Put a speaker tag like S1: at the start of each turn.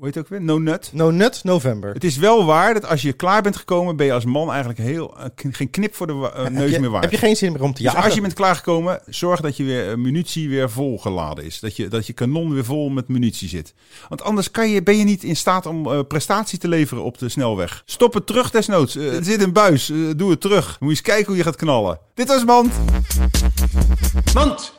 S1: hoe heet het ook weer? No Nut.
S2: No Nut November.
S1: Het is wel waar dat als je klaar bent gekomen, ben je als man eigenlijk heel, eh, geen knip voor de eh, neus
S2: je,
S1: meer waard.
S2: heb je geen zin meer om te
S1: dus
S2: jagen?
S1: als je bent klaargekomen, zorg dat je weer eh, munitie weer volgeladen is. Dat je, dat je kanon weer vol met munitie zit. Want anders kan je, ben je niet in staat om prestatie te leveren op de snelweg. Stop het terug desnoods. Er zit een buis. Doe het terug. Moet je eens kijken hoe je gaat knallen. Dit was Mand.
S3: Mand.